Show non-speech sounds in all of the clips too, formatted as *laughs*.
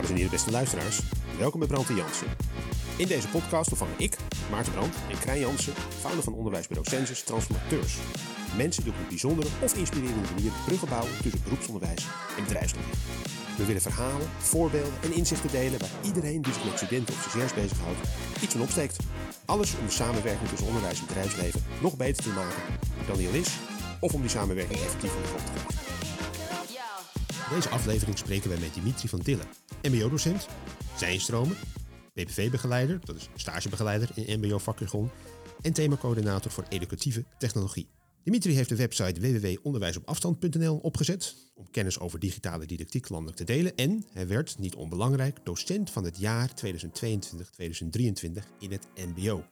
Dames en heren, beste luisteraars, welkom bij Brand en Jansen. In deze podcast ontvangen ik, Maarten Brand en Krijn Jansen, founder van onderwijsbureau Census Transformateurs. Mensen die op een bijzondere of inspirerende manier bruggen bouwen tussen beroepsonderwijs en bedrijfsleven. We willen verhalen, voorbeelden en inzichten delen waar iedereen die zich met studenten of stagiairs bezighoudt iets van opsteekt. Alles om de samenwerking tussen onderwijs en bedrijfsleven nog beter te maken dan die al is, of om die samenwerking effectief in de grond te krijgen. Deze aflevering spreken wij met Dimitri van Dillen, mbo-docent, zijnstromer, PPV-begeleider, dat is stagebegeleider in mbo-vakjargon, en themacoördinator voor educatieve technologie. Dimitri heeft de website www.onderwijsopafstand.nl opgezet om kennis over digitale didactiek landelijk te delen en hij werd, niet onbelangrijk, docent van het jaar 2022-2023 in het mbo.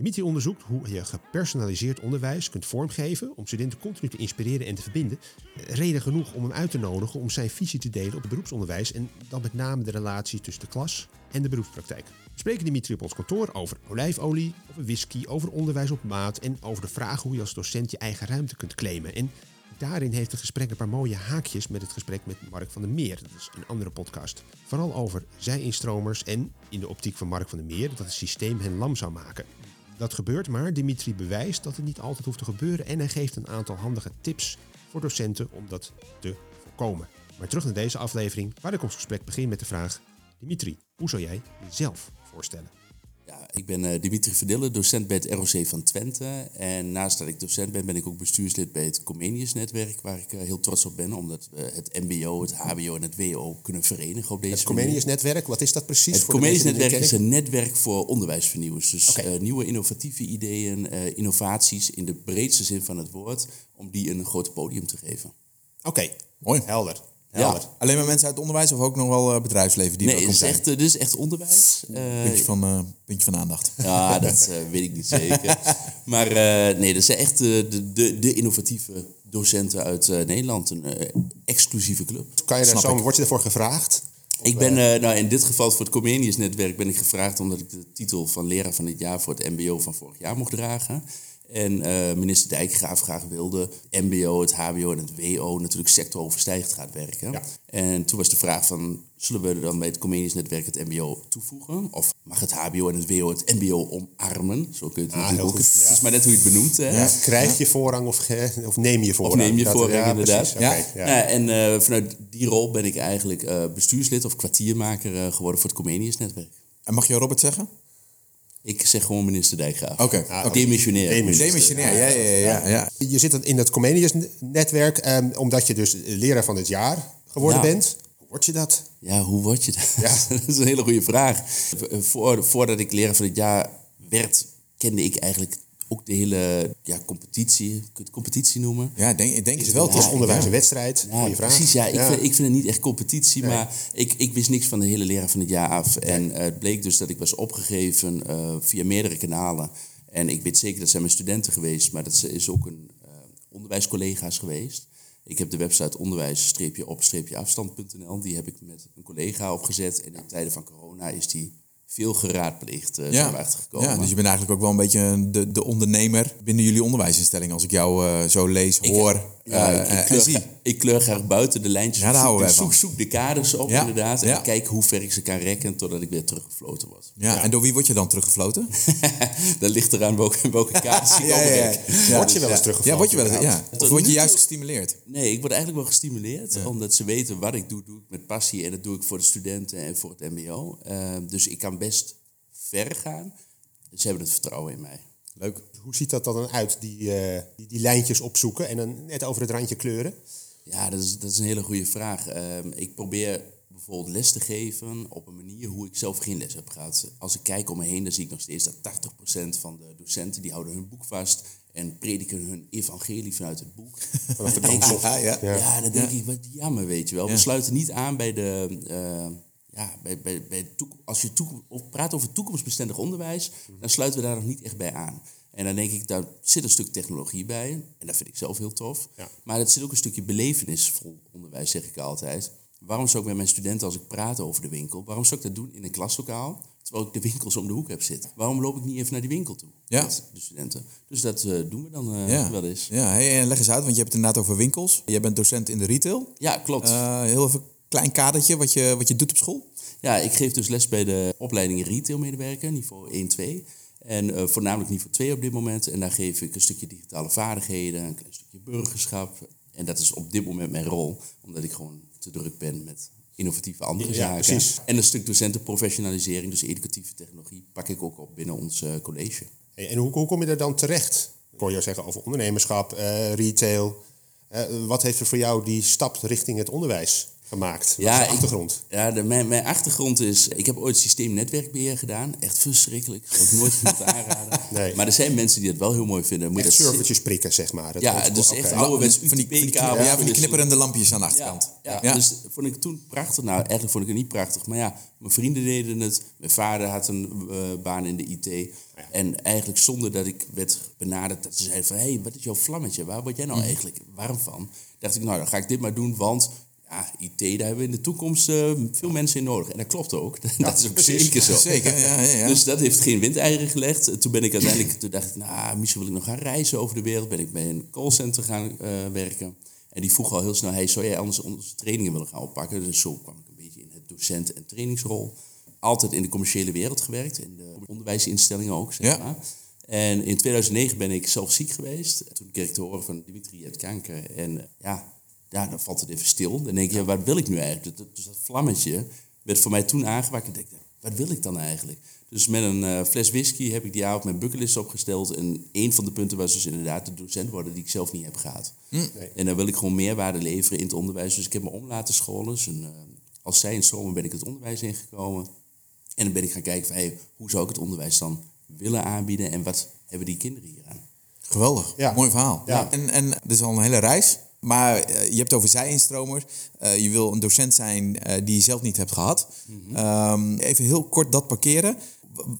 Dimitri onderzoekt hoe je gepersonaliseerd onderwijs kunt vormgeven om studenten continu te inspireren en te verbinden. Reden genoeg om hem uit te nodigen om zijn visie te delen op het beroepsonderwijs en dan met name de relatie tussen de klas en de beroepspraktijk. We spreken Dimitri op ons kantoor over olijfolie, over whisky, over onderwijs op maat en over de vraag hoe je als docent je eigen ruimte kunt claimen. En daarin heeft het gesprek een paar mooie haakjes met het gesprek met Mark van der Meer. Dat is een andere podcast. Vooral over zij-instromers en, in de optiek van Mark van der Meer, dat het systeem hen lam zou maken. Dat gebeurt, maar Dimitri bewijst dat het niet altijd hoeft te gebeuren en hij geeft een aantal handige tips voor docenten om dat te voorkomen. Maar terug naar deze aflevering, waar ik ons gesprek begin met de vraag: Dimitri, hoe zou jij jezelf voorstellen? Ja, ik ben uh, Dimitri Verdille, docent bij het ROC van Twente. En naast dat ik docent ben, ben ik ook bestuurslid bij het Comenius-netwerk, waar ik uh, heel trots op ben, omdat we het MBO, het HBO en het WO kunnen verenigen op deze Het Comenius-netwerk, wat is dat precies? Het Comenius-netwerk is een netwerk voor onderwijsvernieuwers. Dus okay. uh, nieuwe innovatieve ideeën, innovaties in de breedste zin van het woord, om die een groot podium te geven. Oké, okay. mooi. Helder. Ja. Alleen maar mensen uit het onderwijs of ook nog wel uh, bedrijfsleven die nee, het is echt, dit is echt onderwijs. Uh, puntje, van, uh, puntje van aandacht. Ja, dat weet ik niet zeker. *laughs* maar nee, dat zijn echt de, de, de innovatieve docenten uit Nederland. Een exclusieve club. Kan je daar zo, word je ervoor gevraagd? Ik ben, nou in dit geval voor het Comenius netwerk ben ik gevraagd omdat ik de titel van leraar van het jaar voor het mbo van vorig jaar mocht dragen. En uh, minister Dijkgraaf graag wilde MBO, het HBO en het WO natuurlijk sectoroverstijgend gaat werken. Ja. En toen was de vraag van, zullen we dan bij het Comenius netwerk het MBO toevoegen? Of mag het HBO en het WO het MBO omarmen? Zo kun je het ah, ook. Het ja. is maar net hoe je het benoemt. Hè? Ja, krijg je voorrang of, of neem je voorrang? Of neem je voorrang, inderdaad. Okay, ja. en uh, vanuit die rol ben ik eigenlijk uh, bestuurslid of kwartiermaker geworden voor het Comenius netwerk. En mag je Robert zeggen? Ik zeg gewoon minister Dijkgraaf. Oké. Okay. Ah, Demissionair. Demissionair, ja, ja, ja, ja, Je zit in het Comenius-netwerk um, omdat je dus leraar van het jaar geworden bent. Hoe word je dat? Ja, hoe word je dat? Ja. *laughs* dat is een hele goede vraag. Voor, voordat ik leraar van het jaar werd, kende ik eigenlijk ook de hele ja, competitie, kun je het competitie noemen? Ja, denk, denk is het wel. Het is onderwijs en wedstrijd. Ja, precies, ja. Ik, Vind, ik vind het niet echt competitie, maar ik, ik wist niks van de hele leraar van het jaar af. En uh, het bleek dus dat ik was opgegeven uh, via meerdere kanalen. En ik weet zeker, dat zijn mijn studenten geweest, maar dat is ook een uh, onderwijscollega's geweest. Ik heb de website onderwijs-op-afstand.nl. Die heb ik met een collega opgezet. En in tijden van corona is die veel geraadpleegd uh, ja. zijn gekomen. Ja, dus je bent eigenlijk ook wel een beetje de, de ondernemer binnen jullie onderwijsinstelling. Als ik jou uh, zo lees, ik, hoor ja, uh, ik, kleur, ik kleur graag buiten de lijntjes. Ja, daar houden we zoek, zoek de kaders op ja. inderdaad. En kijk hoe ver ik ze kan rekken totdat ik weer teruggefloten word. Ja, en door wie word je dan teruggefloten? *laughs* dat ligt eraan welke, welke kaders ik ja, ja, Word je wel eens teruggefloten? Ja, word je wel eens, ja. Of word je juist gestimuleerd? Nee, ik word eigenlijk wel gestimuleerd. Omdat ze weten wat ik doe, doe ik met passie. En dat doe ik voor de studenten en voor het mbo. dus ik kan best ver gaan. Ze hebben het vertrouwen in mij. Leuk. Hoe ziet dat dan uit, die, uh, die, die, lijntjes opzoeken en dan net over het randje kleuren? Ja, dat is, dat is een hele goede vraag. Uh, ik probeer bijvoorbeeld les te geven op een manier hoe ik zelf geen les heb gehad. Als ik kijk om me heen, dan zie ik nog steeds dat 80% van de docenten die houden hun boek vast en prediken hun evangelie vanuit het boek. *laughs* Vanaf de *laughs* ja, ja. ja, dan denk ik, wat jammer, weet je wel. We sluiten niet aan bij de... Uh, ja, bij, bij, bij als je of praat over toekomstbestendig onderwijs, dan sluiten we daar nog niet echt bij aan. En dan denk ik, daar zit een stuk technologie bij. En dat vind ik zelf heel tof. Maar er zit ook een stukje belevenisvol onderwijs, zeg ik altijd. Waarom zou ik met mijn studenten, als ik praat over de winkel, waarom zou ik dat doen in een klaslokaal, terwijl ik de winkels om de hoek heb zitten? Waarom loop ik niet even naar die winkel toe ja. met de studenten? Dus dat uh, doen we dan uh, ja. wel eens. Ja, hey, leg eens uit, want je hebt het inderdaad over winkels. Jij bent docent in de retail. Ja, klopt. Uh, heel even klein kadertje wat je, wat je doet op school. Ja, ik geef dus les bij de opleiding retailmedewerker, niveau 1, 2. En uh, voornamelijk niveau 2 op dit moment. En daar geef ik een stukje digitale vaardigheden, een klein stukje burgerschap. En dat is op dit moment mijn rol, omdat ik gewoon te druk ben met innovatieve andere zaken. Precies. En een stuk docentenprofessionalisering, dus educatieve technologie, pak ik ook op binnen ons uh, college. En hoe, hoe kom je er dan terecht? Ik hoor jou zeggen over ondernemerschap, uh, retail. wat heeft er voor jou die stap richting het onderwijs gemaakt? Wat ja, is achtergrond? ja, de, mijn, mijn achtergrond is... Ik heb ooit systeemnetwerkbeheer gedaan. Echt verschrikkelijk. Dat nooit iemand *laughs* aanraden. Nee. Maar er zijn mensen die het wel heel mooi vinden. Moet echt servertjes prikken, zeg maar. Dat ja, dus echt okay. ouderwets van die, ja, van die knipperende lampjes aan de achterkant. Ja, ja, dus vond ik toen prachtig. Nou, eigenlijk vond ik het niet prachtig. Maar ja, mijn vrienden deden het. Mijn vader had een uh, baan in de IT. En eigenlijk zonder dat ik werd benaderd, dat ze zeiden van... hé, hey, wat is jouw vlammetje? Waar word jij nou mhm. eigenlijk warm van? dacht ik, nou, dan ga ik dit maar doen, want ja, IT, daar hebben we in de toekomst uh, veel mensen in nodig. En dat klopt ook. *laughs* dat is ook zeker zo. *laughs* Zeker, ja, ja. Dus dat heeft geen windeieren gelegd. Toen ben ik uiteindelijk, toen dacht ik, nou, misschien wil ik nog gaan reizen over de wereld. Ben ik bij een callcenter gaan uh, werken. En die vroeg al heel snel, hey, zou jij anders onze trainingen willen gaan oppakken? Dus zo kwam ik een beetje in het docent- en trainingsrol. Altijd in de commerciële wereld gewerkt, in de onderwijsinstellingen ook, zeg maar. En in 2009 ben ik zelf ziek geweest. Toen kreeg ik te horen van Dimitri het kanker. En ja, ja, dan valt het even stil. Dan denk je, ja, wat wil ik nu eigenlijk? Dus dat vlammetje werd voor mij toen aangewakkerd. En denk ik, wat wil ik dan eigenlijk? Dus met een uh, fles whisky heb ik die avond mijn bucketlist opgesteld. En een van de punten was dus inderdaad de docent worden die ik zelf niet heb gehad. Hm. En dan wil ik gewoon meerwaarde leveren in het onderwijs. Dus ik heb me om laten scholen. Dus een, uh, als zij instromen ben ik het onderwijs ingekomen. En dan ben ik gaan kijken van, hey, hoe zou ik het onderwijs dan willen aanbieden? En wat hebben die kinderen hier aan? Geweldig, ja. mooi verhaal. Ja. En, en dit is al een hele reis. Maar eh, je hebt het over zij-instromers. Uh, je wil een docent zijn uh, die je zelf niet hebt gehad. Mhm. um, even heel kort dat parkeren.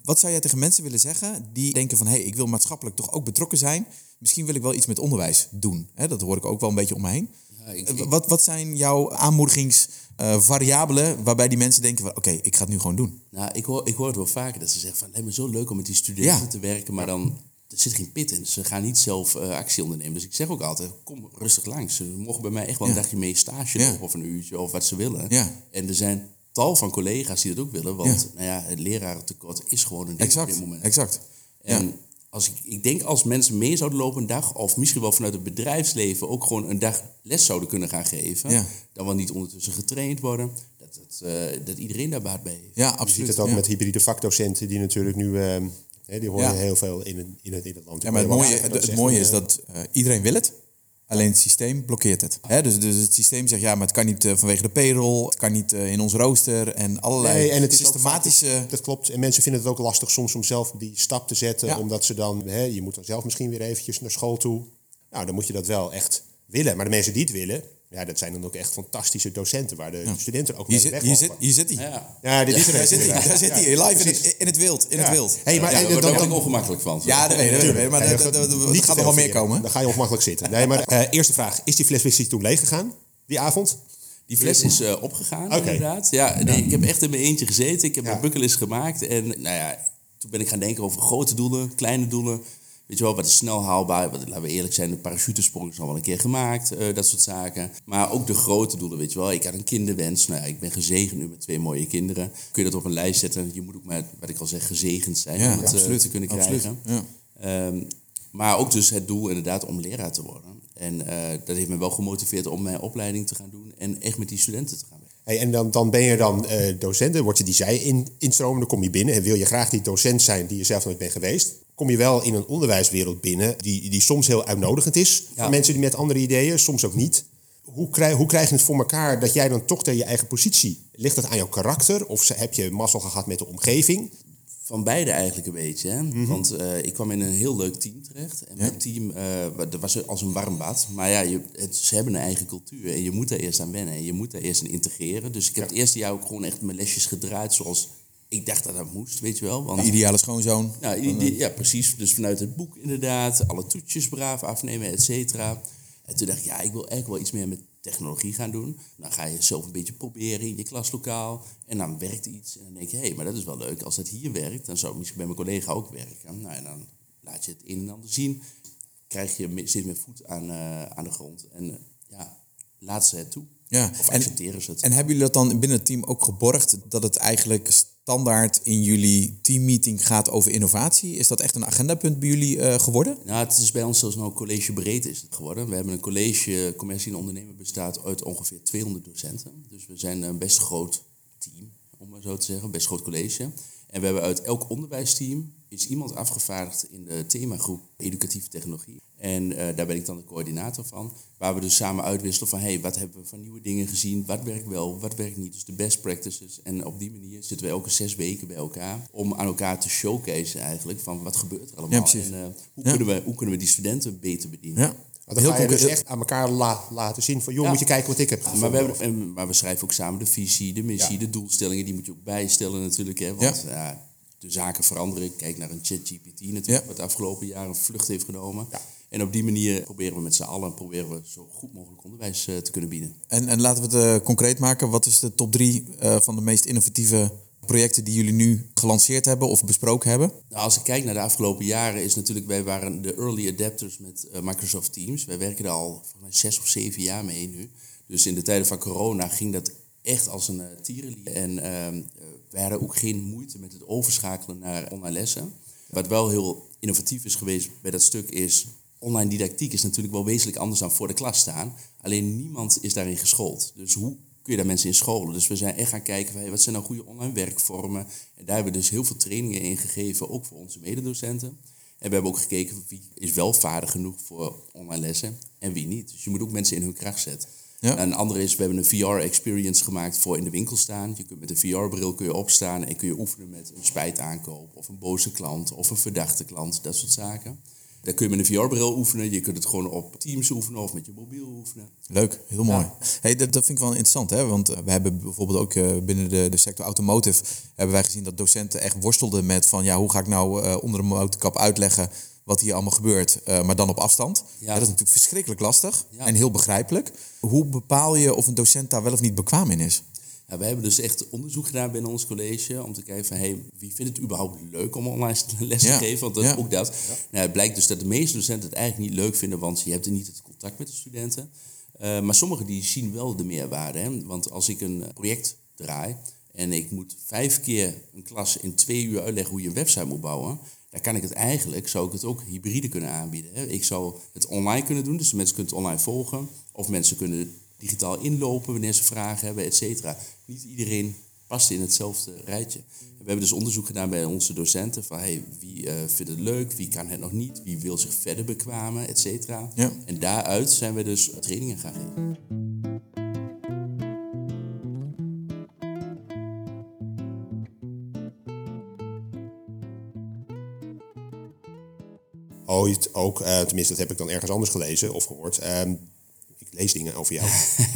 Wat zou jij tegen mensen willen zeggen die denken van... hé, hey, ik wil maatschappelijk toch ook betrokken zijn. Misschien wil ik wel iets met onderwijs doen. Dat hoor ik ook wel een beetje om me heen. Ja, ik, wat, wat zijn jouw aanmoedigingsvariabelen... waarbij die mensen denken van... oké, ik ga het nu gewoon doen. Nou, ik hoor, ik hoor het wel vaker dat ze zeggen van... het lijkt me zo leuk om met die studenten te werken... maar dan er zit geen pit in. Ze gaan niet zelf uh, actie ondernemen. Dus ik zeg ook altijd, kom rustig langs. Ze mogen bij mij echt wel een dagje mee stage ja. of een uurtje of wat ze willen. Ja. En er zijn tal van collega's die dat ook willen. Want nou ja, het lerarentekort is gewoon een ding exact, op dit moment. Exact. En als ik, ik denk als mensen mee zouden lopen een dag, of misschien wel vanuit het bedrijfsleven ook gewoon een dag les zouden kunnen gaan geven, dan wel niet ondertussen getraind worden, dat, dat, uh, dat iedereen daar baat bij heeft. Ja, absoluut. Je ziet het ook met hybride vakdocenten die natuurlijk nu uh, die hoor je heel veel in het, in het, in het land. Ja, maar het mooie, het, mooie is dat uh, iedereen wil het. Alleen het systeem blokkeert het. dus, dus het systeem zegt ja, maar het kan niet uh, vanwege de payroll, het kan niet uh, in ons rooster en allerlei nee, en het systematische. Is ook, dat klopt. En mensen vinden het ook lastig soms om zelf die stap te zetten, ja. omdat ze dan, je moet dan zelf misschien weer eventjes naar school toe. Nou, dan moet je dat wel echt willen. Maar de mensen die het willen, ja, dat zijn dan ook echt fantastische docenten waar de studenten ook mee weglopen. Hier zit, hier zit hij. Ja, ja dit is er. Daar zit hij. Daar zit hij. Live in het, in het wild. In het wild. Hey, maar, ja, daar word ik ongemakkelijk van. Ja, dat weet ik. Maar er gaat nog wel meer komen. Dan ga je ongemakkelijk zitten. Nee, maar uh, eerste vraag. Is die fles whisky toen leeg gegaan? Die avond? Die fles is uh, opgegaan, okay. inderdaad. Ja, nee, ik heb echt in mijn eentje gezeten. Ik heb mijn bucketlist gemaakt. En nou ja, toen ben ik gaan denken over grote doelen, kleine doelen. Weet je wel, wat is snel haalbaar? Wat, laten we eerlijk zijn, de parachutesprong is al wel een keer gemaakt. Uh, dat soort zaken. Maar ook de grote doelen, weet je wel. Ik had een kinderwens. Nou ja, ik ben gezegend nu met twee mooie kinderen. Kun je dat op een lijst zetten? Je moet ook maar, wat ik al zeg, gezegend zijn ja, om het uh, te kunnen krijgen. Ja. Um, maar ook dus het doel inderdaad om leraar te worden. En uh, dat heeft me wel gemotiveerd om mijn opleiding te gaan doen. En echt met die studenten te gaan. Hey, en dan, dan ben je dan uh, docent, dan word je die zij in, instromen, dan kom je binnen. En wil je graag die docent zijn die je zelf nooit bent geweest kom je wel in een onderwijswereld binnen die, die soms heel uitnodigend is. Voor mensen die met andere ideeën, soms ook niet. Hoe krijg, hoe krijg je het voor elkaar dat jij dan toch tegen je eigen positie... Ligt dat aan jouw karakter of heb je mazzel gehad met de omgeving? Van beide eigenlijk een beetje. Hè? Mhm. Want uh, ik kwam in een heel leuk team terecht. En ja. mijn team uh, dat was als een warm bad. Maar ja, je, het, ze hebben een eigen cultuur. En je moet daar eerst aan wennen. En je moet daar eerst in integreren. Dus ik heb het eerste jaar ook gewoon echt mijn lesjes gedraaid zoals ik dacht dat dat moest, weet je wel. Want, de ideale schoonzoon. Ja, ja, precies. Dus vanuit het boek inderdaad. Alle toetjes braaf afnemen, et cetera. En toen dacht ik, ja, ik wil eigenlijk wel iets meer met technologie gaan doen. Dan ga je zelf een beetje proberen in je klaslokaal. En dan werkt iets. En dan denk je, hé, hey, maar dat is wel leuk. Als dat hier werkt, dan zou het misschien bij mijn collega ook werken. Nou, en dan laat je het een en ander zien. Krijg je steeds meer voet aan, uh, aan de grond. En uh, ja, laat ze het toe. Ja. Of accepteren ze het. En hebben jullie dat dan binnen het team ook geborgd dat het eigenlijk standaard in jullie teammeeting gaat over innovatie? Is dat echt een agendapunt bij jullie uh, geworden? Nou, het is bij ons zelfs nou college breed is het geworden. We hebben een college commercie en ondernemen bestaat uit ongeveer 200 docenten. Dus we zijn een best groot team, om maar zo te zeggen, best groot college. En we hebben uit elk onderwijsteam is iemand afgevaardigd in de themagroep educatieve technologie. En eh, daar ben ik dan de coördinator van. Waar we dus samen uitwisselen van hey, wat hebben we van nieuwe dingen gezien, wat werkt wel, wat werkt niet. Dus de best practices. En op die manier zitten we elke zes weken bij elkaar om aan elkaar te showcase eigenlijk van wat gebeurt er allemaal. Ja, en uh, hoe, kunnen we, hoe kunnen we die studenten beter bedienen. Ja. Dan ga je dus echt aan elkaar laten zien van, joh, moet je kijken wat ik heb maar we, hebben, en, maar we schrijven ook samen de visie, de missie, de doelstellingen. Die moet je ook bijstellen natuurlijk. Hè, want ja. De zaken veranderen. Kijk naar een ChatGPT natuurlijk, wat de afgelopen jaren een vlucht heeft genomen. En op die manier proberen we met z'n allen proberen we zo goed mogelijk onderwijs uh, te kunnen bieden. En, en laten we het uh, concreet maken. Wat is de top drie uh, van de meest innovatieve projecten die jullie nu gelanceerd hebben of besproken hebben? Nou, als ik kijk naar de afgelopen jaren, is natuurlijk, wij waren de early adapters met Microsoft Teams. Wij werken er al zes of zeven jaar mee nu. Dus in de tijden van corona ging dat echt als een tierenlied. En hadden ook geen moeite met het overschakelen naar online lessen. Wat wel heel innovatief is geweest bij dat stuk is online didactiek is natuurlijk wel wezenlijk anders dan voor de klas staan. Alleen niemand is daarin geschoold. Dus hoe kun je daar mensen in scholen? Dus we zijn echt gaan kijken wat zijn nou goede online werkvormen. En daar hebben we dus heel veel trainingen in gegeven, ook voor onze mededocenten. En we hebben ook gekeken wie is wel vaardig genoeg voor online lessen en wie niet. Dus je moet ook mensen in hun kracht zetten. Ja. En een andere is, we hebben een VR-experience gemaakt voor in de winkel staan. Je kunt met een VR-bril kun je opstaan en kun je oefenen met een spijtaankoop of een boze klant of een verdachte klant, dat soort zaken. Daar kun je met een VR-bril oefenen. Je kunt het gewoon op Teams oefenen of met je mobiel oefenen. Leuk, heel mooi. Hey, dat, dat vind ik wel interessant, hè? want eh, we hebben bijvoorbeeld ook uh, binnen de, de sector automotive... hebben wij gezien dat docenten echt worstelden met van... ja, hoe ga ik nou uh, onder de motorkap uitleggen wat hier allemaal gebeurt, uh, maar dan op afstand. Ja. dat is natuurlijk verschrikkelijk lastig ja. en heel begrijpelijk. Hoe bepaal je of een docent daar wel of niet bekwaam in is? Ja, we hebben dus echt onderzoek gedaan binnen ons college om te kijken van hey, wie vindt het überhaupt leuk om online les te geven? Want dat is ook dat. Nou, het blijkt dus dat de meeste docenten het eigenlijk niet leuk vinden, want je hebt er niet het contact met de studenten. Uh, maar sommigen die zien wel de meerwaarde. Hè? Want als ik een project draai en ik moet vijf keer een klas in twee uur uitleggen hoe je een website moet bouwen, dan kan ik het eigenlijk, zou ik het ook hybride kunnen aanbieden. Hè? Ik zou het online kunnen doen, dus mensen kunnen het online volgen. Of mensen kunnen digitaal inlopen wanneer ze vragen hebben, et cetera. Niet iedereen past in hetzelfde rijtje. We hebben dus onderzoek gedaan bij onze docenten van hey, wie uh, vindt het leuk, wie kan het nog niet, wie wil zich verder bekwamen, et cetera. Ja. En daaruit zijn we dus trainingen gaan geven. Ooit ook, uh, tenminste dat heb ik dan ergens anders gelezen of gehoord, uh, lees dingen over jou.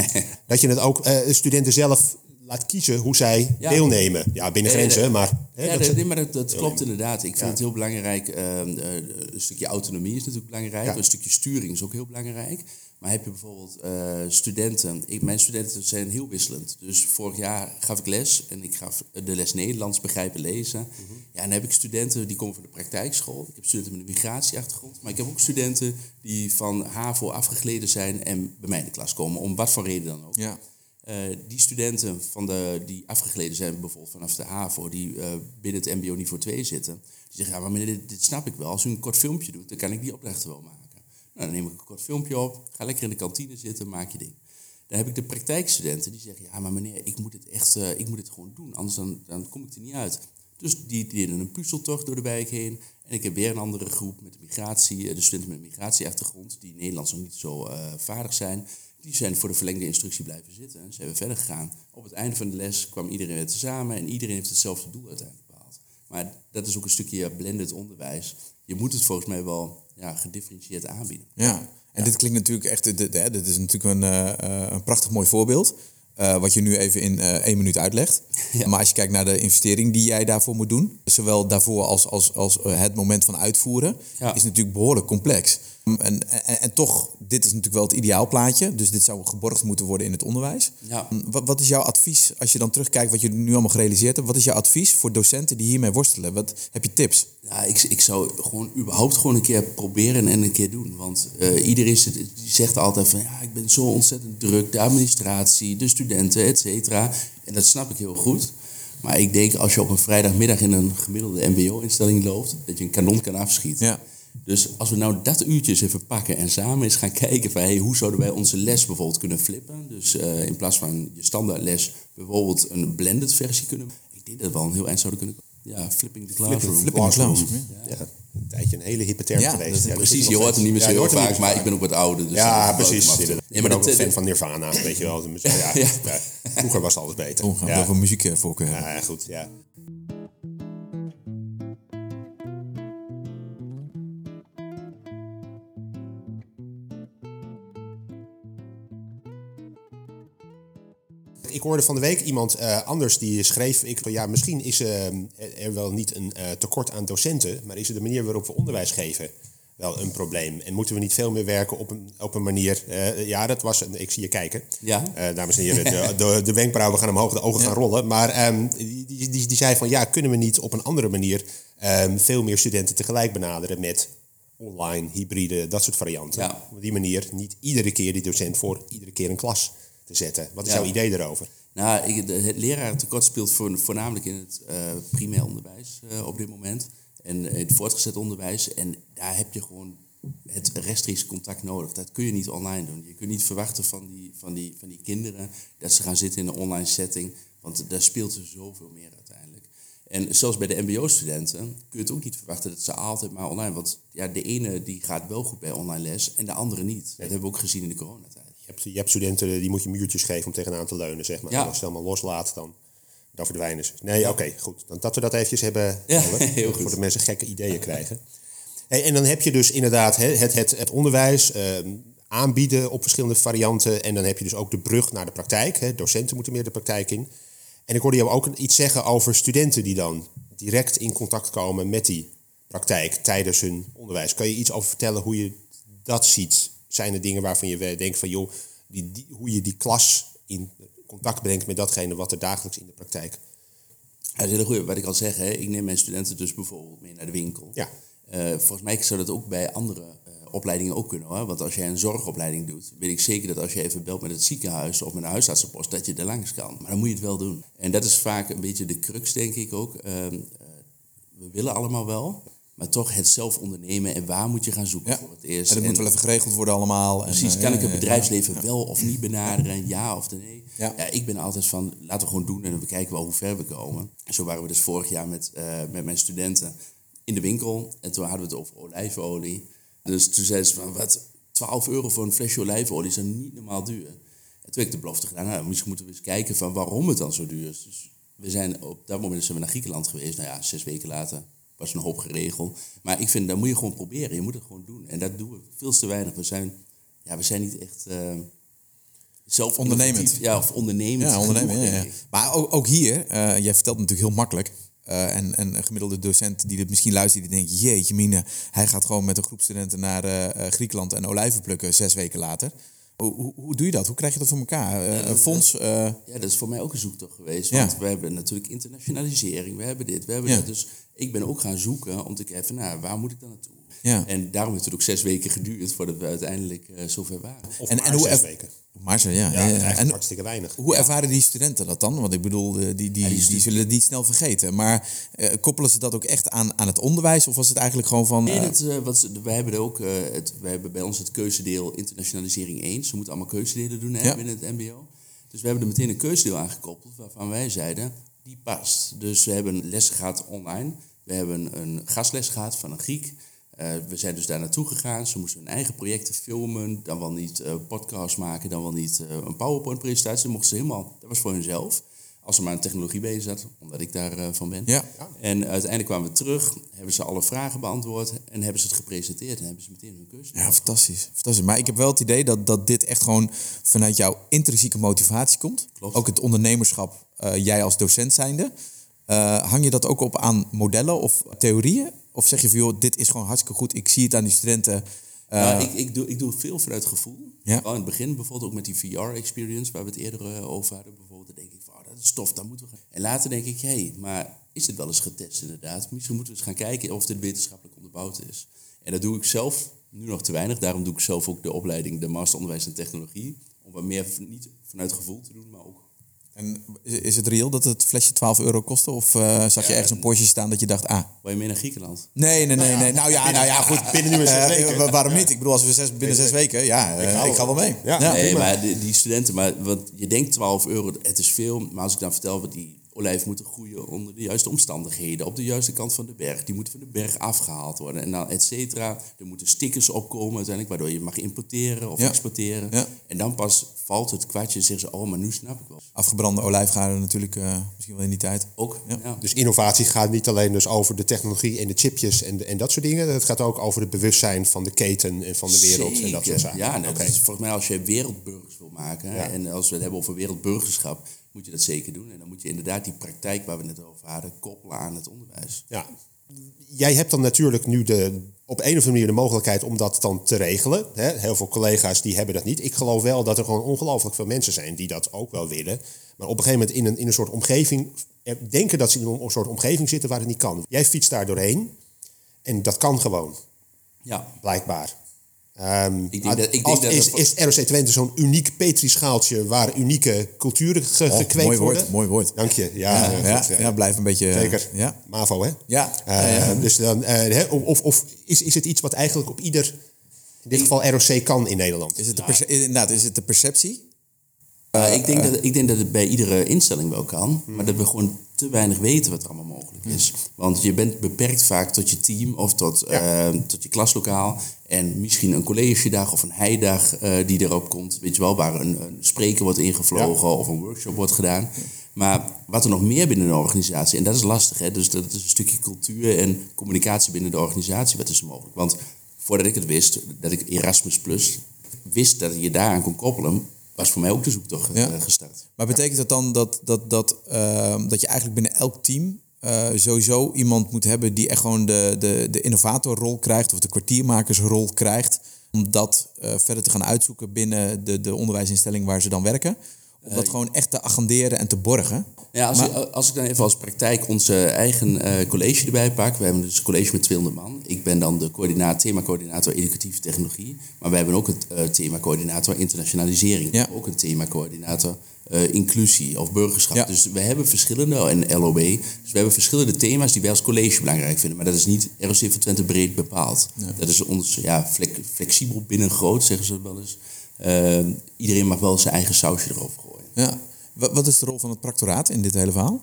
*laughs* dat je het ook uh, studenten zelf laat kiezen hoe zij deelnemen. Ja, binnen grenzen, maar... Hè, ja, dat, nee, maar dat, dat klopt inderdaad. Ik vind het heel belangrijk. Uh, een stukje autonomie is natuurlijk belangrijk. Een stukje sturing is ook heel belangrijk. Maar heb je bijvoorbeeld uh, studenten... Ik, mijn studenten zijn heel wisselend. Dus vorig jaar gaf ik les. En ik gaf de les Nederlands begrijpen lezen. Mhm. Ja, en dan heb ik studenten die komen van de praktijkschool. Ik heb studenten met een migratieachtergrond. Maar ik heb ook studenten die van HAVO afgegleden zijn... en bij mij in de klas komen. Om wat voor reden dan ook. Ja. Uh, die studenten van de, die afgegleden zijn, bijvoorbeeld vanaf de HAVO, die uh, binnen het MBO niveau 2 zitten, die zeggen, ja, maar meneer, dit, dit, snap ik wel. Als u een kort filmpje doet, dan kan ik die opdrachten wel maken. Nou, dan neem ik een kort filmpje op, ga lekker in de kantine zitten, maak je ding. Dan heb ik de praktijkstudenten die zeggen, ja, maar meneer, ik moet het echt, uh, ik moet het gewoon doen, anders dan, dan kom ik er niet uit. Dus die deden een puzzeltocht door de wijk heen. En ik heb weer een andere groep met migratie, de studenten met een migratieachtergrond, die Nederlands nog niet zo vaardig zijn die zijn voor de verlengde instructie blijven zitten. Ze hebben verder gegaan. Op het einde van de les kwam iedereen weer samen en iedereen heeft hetzelfde doel uiteindelijk behaald. Maar dat is ook een stukje blended onderwijs. Je moet het volgens mij wel ja, gedifferentieerd aanbieden. Ja, en dit klinkt natuurlijk echt, dit, dit is natuurlijk een, uh, een prachtig mooi voorbeeld. Uh, wat je nu even in uh, één minuut uitlegt. *laughs* Ja. Maar als je kijkt naar de investering die jij daarvoor moet doen, zowel daarvoor als, als, als het moment van uitvoeren, ja. is natuurlijk behoorlijk complex. En, en, en, toch, dit is natuurlijk wel het ideaalplaatje. Dus dit zou geborgd moeten worden in het onderwijs. Ja. Wat, wat, is jouw advies, als je dan terugkijkt wat je nu allemaal gerealiseerd hebt... wat is jouw advies voor docenten die hiermee worstelen? Wat, heb je tips? Ja, ik, ik zou gewoon überhaupt gewoon een keer proberen en een keer doen. Want uh, iedereen die zegt altijd van... ja, ik ben zo ontzettend druk, de administratie, de studenten, et cetera. En dat snap ik heel goed. Maar ik denk als je op een vrijdagmiddag in een gemiddelde mbo-instelling loopt... dat je een kanon kan afschieten. Ja. Dus als we nou dat uurtje eens even pakken en samen eens gaan kijken van hey, hoe zouden wij onze les bijvoorbeeld kunnen flippen. Dus uh, in plaats van je standaard les bijvoorbeeld een blended versie kunnen. Ik denk dat we wel een heel eind zouden kunnen Ja, flipping the classroom. Flipping, the classroom. Ja. ja. Een tijdje een hele hippe term Ja, geweest. dat Ja, Precies, je hoort het niet meer zo heel vaak, maar ik ben ook wat ouder. Dus Ja, precies. Ik ben maar ook een fan van Nirvana, weet je wel. De muziek- Ja, Ja. ja. Vroeger was alles beter. Ja. over muziekvoorkeur hebben. ja, goed, ja. Hoorde van de week iemand eh, anders die schreef... Ik, ja, misschien is eh, er wel niet een eh, tekort aan docenten... maar is het de manier waarop we onderwijs geven wel een probleem? En moeten we niet veel meer werken op een, op een manier... ja, dat was... een- Ik zie je kijken. Ja. Dames en heren, de, *laughs* de, de wenkbrauwen gaan omhoog, de ogen gaan rollen. Maar ehm, die, die, die, die zei van... ja, kunnen we niet op een andere manier... ehm, veel meer studenten tegelijk benaderen met online, hybride, dat soort varianten. Ja. Op die manier niet iedere keer die docent voor iedere keer een klas te zetten. Wat is Ja. jouw idee daarover? Nou, ik, het lerarentekort speelt voor, voornamelijk in het eh, primair onderwijs eh, op dit moment. En in het voortgezet onderwijs. En daar heb je gewoon het rechtstreeks contact nodig. Dat kun je niet online doen. Je kunt niet verwachten van die, van die, van die kinderen dat ze gaan zitten in een online setting. Want daar speelt er zoveel meer uiteindelijk. En zelfs bij de mbo-studenten kun je het ook niet verwachten dat ze altijd maar online... Want ja, de ene die gaat wel goed bij online les en de andere niet. Dat hebben we ook gezien in de coronatijd. Je hebt, je hebt studenten die moet je muurtjes geven om tegenaan te leunen, zeg maar. Ja. En als je het allemaal loslaat, dan, dan verdwijnen ze. Nee, oké, goed. Dan, dat we dat eventjes hebben, Ja, *laughs* heel goed. voordat mensen gekke ideeën krijgen. Hey, en dan heb je dus inderdaad hè, het, het, het onderwijs ehm, aanbieden op verschillende varianten. En dan heb je dus ook de brug naar de praktijk. Hè. Docenten moeten meer de praktijk in. En ik hoorde jou ook iets zeggen over studenten die dan direct in contact komen met die praktijk tijdens hun onderwijs. Kan je iets over vertellen hoe je dat ziet? Zijn er dingen waarvan je denkt van joh, die, die, hoe je die klas in contact brengt met datgene wat er dagelijks in de praktijk. Ja, dat is een hele goeie. Wat ik al zeg, hè, ik neem mijn studenten dus bijvoorbeeld mee naar de winkel. Ja. Eh, volgens mij zou dat ook bij andere eh, opleidingen ook kunnen. Hoor. Want als jij een zorgopleiding doet, weet ik zeker dat als je even belt met het ziekenhuis of met een huisartsenpost, dat je er langs kan. Maar dan moet je het wel doen. En dat is vaak een beetje de crux, denk ik ook. Ehm, eh, we willen allemaal wel, maar toch het zelf ondernemen en waar moet je gaan zoeken Ja. voor het eerst. En dat moet wel even geregeld worden allemaal. Precies, eh, kan ik het bedrijfsleven wel of niet benaderen, ja of nee? Ja. Ja. ik ben altijd van, laten we gewoon doen en we kijken wel hoe ver we komen. Zo waren we dus vorig jaar met, eh, met mijn studenten in de winkel en toen hadden we het over olijfolie. Dus toen zeiden ze van, wat, 12 euro voor een flesje olijfolie is dan niet normaal duur. En toen heb ik de belofte gedaan, nou, misschien moeten we eens kijken van waarom het dan zo duur is. Dus we zijn op dat moment zijn we naar Griekenland geweest. Nou ja, zes weken later was een hoop geregeld. Maar ik vind, dat moet je gewoon proberen. Je moet het gewoon doen. En dat doen we veel te weinig. We zijn, ja, we zijn niet echt eh zelf Ondernemend. Ja, of ondernemend. Ja, Ja, ja. Maar ook, ook hier, eh, jij vertelt het natuurlijk heel makkelijk. Eh, en, en een gemiddelde docent die dit misschien luistert, die denkt: Jeetje, mine, hij gaat gewoon met een groep studenten naar Griekenland en olijven plukken zes weken later. Hoe, hoe, hoe doe je dat? Hoe krijg je dat voor elkaar? Een fonds? Ja, dat is voor mij ook een zoektocht geweest. Ja. Want we hebben natuurlijk internationalisering. We hebben dit, we hebben Ja. dat. Dus ik ben ook gaan zoeken om te kijken van, nou, waar moet ik dan naartoe? Ja. En daarom heeft het ook zes weken geduurd voordat we uiteindelijk eh, zover waren. Of En- maar en hoe zes weken. maar zo, ja. Ja, En hartstikke weinig. hoe ervaren die studenten dat dan? Want ik bedoel, eh, die, die, die, die zullen het niet snel vergeten. Maar eh, koppelen ze dat ook echt aan, aan het onderwijs? Of was het eigenlijk gewoon van... Nee, dat, wat, wij hebben er ook, eh, het, wij hebben bij ons het keuzedeel internationalisering 1. Ze moeten allemaal keuzedelen doen hè, Ja. binnen het mbo. Dus we hebben er meteen een keuzedeel aangekoppeld waarvan wij zeiden, die past. Dus we hebben lessen gehad online. We hebben een gastles gehad van een Griek. Eh, we zijn dus daar naartoe gegaan. Ze moesten hun eigen projecten filmen. Dan wel niet eh podcasts maken. Dan wel niet eh, een PowerPoint-presentatie. Dat mochten ze helemaal. Dat was voor hunzelf. Als ze maar een technologie bezig zat. Omdat ik daarvan van ben. Ja. En uiteindelijk kwamen we terug. Hebben ze alle vragen beantwoord. En hebben ze het gepresenteerd. En hebben ze meteen hun keuze. Ja, fantastisch. fantastisch. Maar ik heb wel het idee dat, dat dit echt gewoon vanuit jouw intrinsieke motivatie komt. Klopt. Ook het ondernemerschap, jij als docent zijnde. Eh, hang je dat ook op aan modellen of theorieën? Of zeg je van, joh, dit is gewoon hartstikke goed. Ik zie het aan die studenten. Uh, ik, ik, doe, ik doe veel vanuit gevoel. Ja. Al in het begin bijvoorbeeld ook met die VR-experience waar we het eerder over hadden. Bijvoorbeeld, dan denk ik van, oh, dat is tof, daar moeten we gaan. En later denk ik, hé, hey, maar is dit wel eens getest inderdaad? Misschien moeten we eens gaan kijken of dit wetenschappelijk onderbouwd is. En dat doe ik zelf nu nog te weinig. Daarom doe ik zelf ook de opleiding, de Master Onderwijs en Technologie. Om wat meer niet vanuit gevoel te doen, maar ook en is het reëel dat het flesje 12 euro kostte? Of uh, zag je ergens een Porsche staan dat je dacht, ah... Wil je meer naar Griekenland? Nee, nee, nee. nee. Nou ja, nou ja, goed. *laughs* Binnen nu zes weken. Uh, waarom niet? Ik bedoel, als we zes, binnen zes weken, ja, uh, ik, ga wel mee. Ja, nee, maar die, die, studenten, maar, want je denkt 12 euro, het is veel. Maar als ik dan vertel wat die olijf moeten groeien onder de juiste omstandigheden, op de juiste kant van de berg. Die moeten van de berg afgehaald worden en dan et cetera. Er moeten stickers opkomen uiteindelijk, waardoor je mag importeren of exporteren. Ja. En dan pas valt het kwartje en zeggen ze, oh, maar nu snap ik wel. Afgebrande olijfgaarden natuurlijk uh, misschien wel in die tijd. Ook, ja. Dus innovatie gaat niet alleen dus over de technologie en de chipjes en, en dat soort dingen. Het gaat ook over het bewustzijn van de keten en van de wereld Zeker. en dat soort zaken. Ja, nou, is volgens mij als je wereldburgers wil maken, en als we het hebben over wereldburgerschap, moet je dat zeker doen. En dan moet je inderdaad die praktijk waar we het over hadden koppelen aan het onderwijs. Ja. Jij hebt dan natuurlijk nu de, op een of andere manier de mogelijkheid om dat dan te regelen. Heel veel collega's die hebben dat niet. Ik geloof wel dat er gewoon ongelooflijk veel mensen zijn die dat ook wel willen. Maar op een gegeven moment in een, in een soort omgeving, denken dat ze in een soort omgeving zitten waar het niet kan. Jij fietst daar doorheen en dat kan gewoon. Ja. Blijkbaar. Um, ik denk dat, ik denk als, dat is, is ROC Twente zo'n uniek petrischaaltje waar unieke culturen ge, oh, gekweekt mooi worden? Woord, mooi woord. Dank je. Ja, ja, ja, ja, ja blijf een beetje... Zeker. Ja. MAVO, hè? Ja. Uh, dus dan, uh, of of is, is het iets wat eigenlijk op ieder, in dit geval ROC, kan in Nederland? Is het de, perce- inderdaad, is het de perceptie? Uh, ik, denk dat, ik denk dat het bij iedere instelling wel kan, maar dat we gewoon te weinig weten wat er allemaal mogelijk is. Want je bent beperkt vaak tot je team of tot, ja. uh, tot je klaslokaal. En misschien een collegedag of een heidag uh, die erop komt. Weet je wel, waar een, een spreker wordt ingevlogen ja. of een workshop wordt gedaan. Maar wat er nog meer binnen een organisatie, en dat is lastig, hè? dus dat is een stukje cultuur en communicatie binnen de organisatie, wat is mogelijk? Want voordat ik het wist, dat ik Erasmus Plus wist dat je daaraan kon koppelen, was voor mij ook de zoektocht ja. gestart. Maar betekent dat dan dat, dat, dat, uh, dat je eigenlijk binnen elk team uh, sowieso iemand moet hebben die echt gewoon de, de, de innovatorrol krijgt of de kwartiermakersrol krijgt, om dat uh, verder te gaan uitzoeken binnen de, de onderwijsinstelling waar ze dan werken? Om dat gewoon echt te agenderen en te borgen. Ja, als, maar, als ik dan even als praktijk onze eigen uh, college erbij pak. We hebben dus een college met 200 man. Ik ben dan de coördinator, thema-coördinator educatieve technologie. Maar we hebben ook het uh, thema-coördinator internationalisering. Ja. Ook een thema-coördinator uh, inclusie of burgerschap. Ja. Dus we hebben verschillende, en LOB, dus we hebben verschillende thema's die wij als college belangrijk vinden. Maar dat is niet ROC van Twente breed bepaald. Ja. Dat is ons ja, flex, flexibel binnen groot, zeggen ze wel eens. iedereen mag wel zijn eigen sausje erover gooien. Ja. Wat is de rol van het practoraat in dit hele verhaal?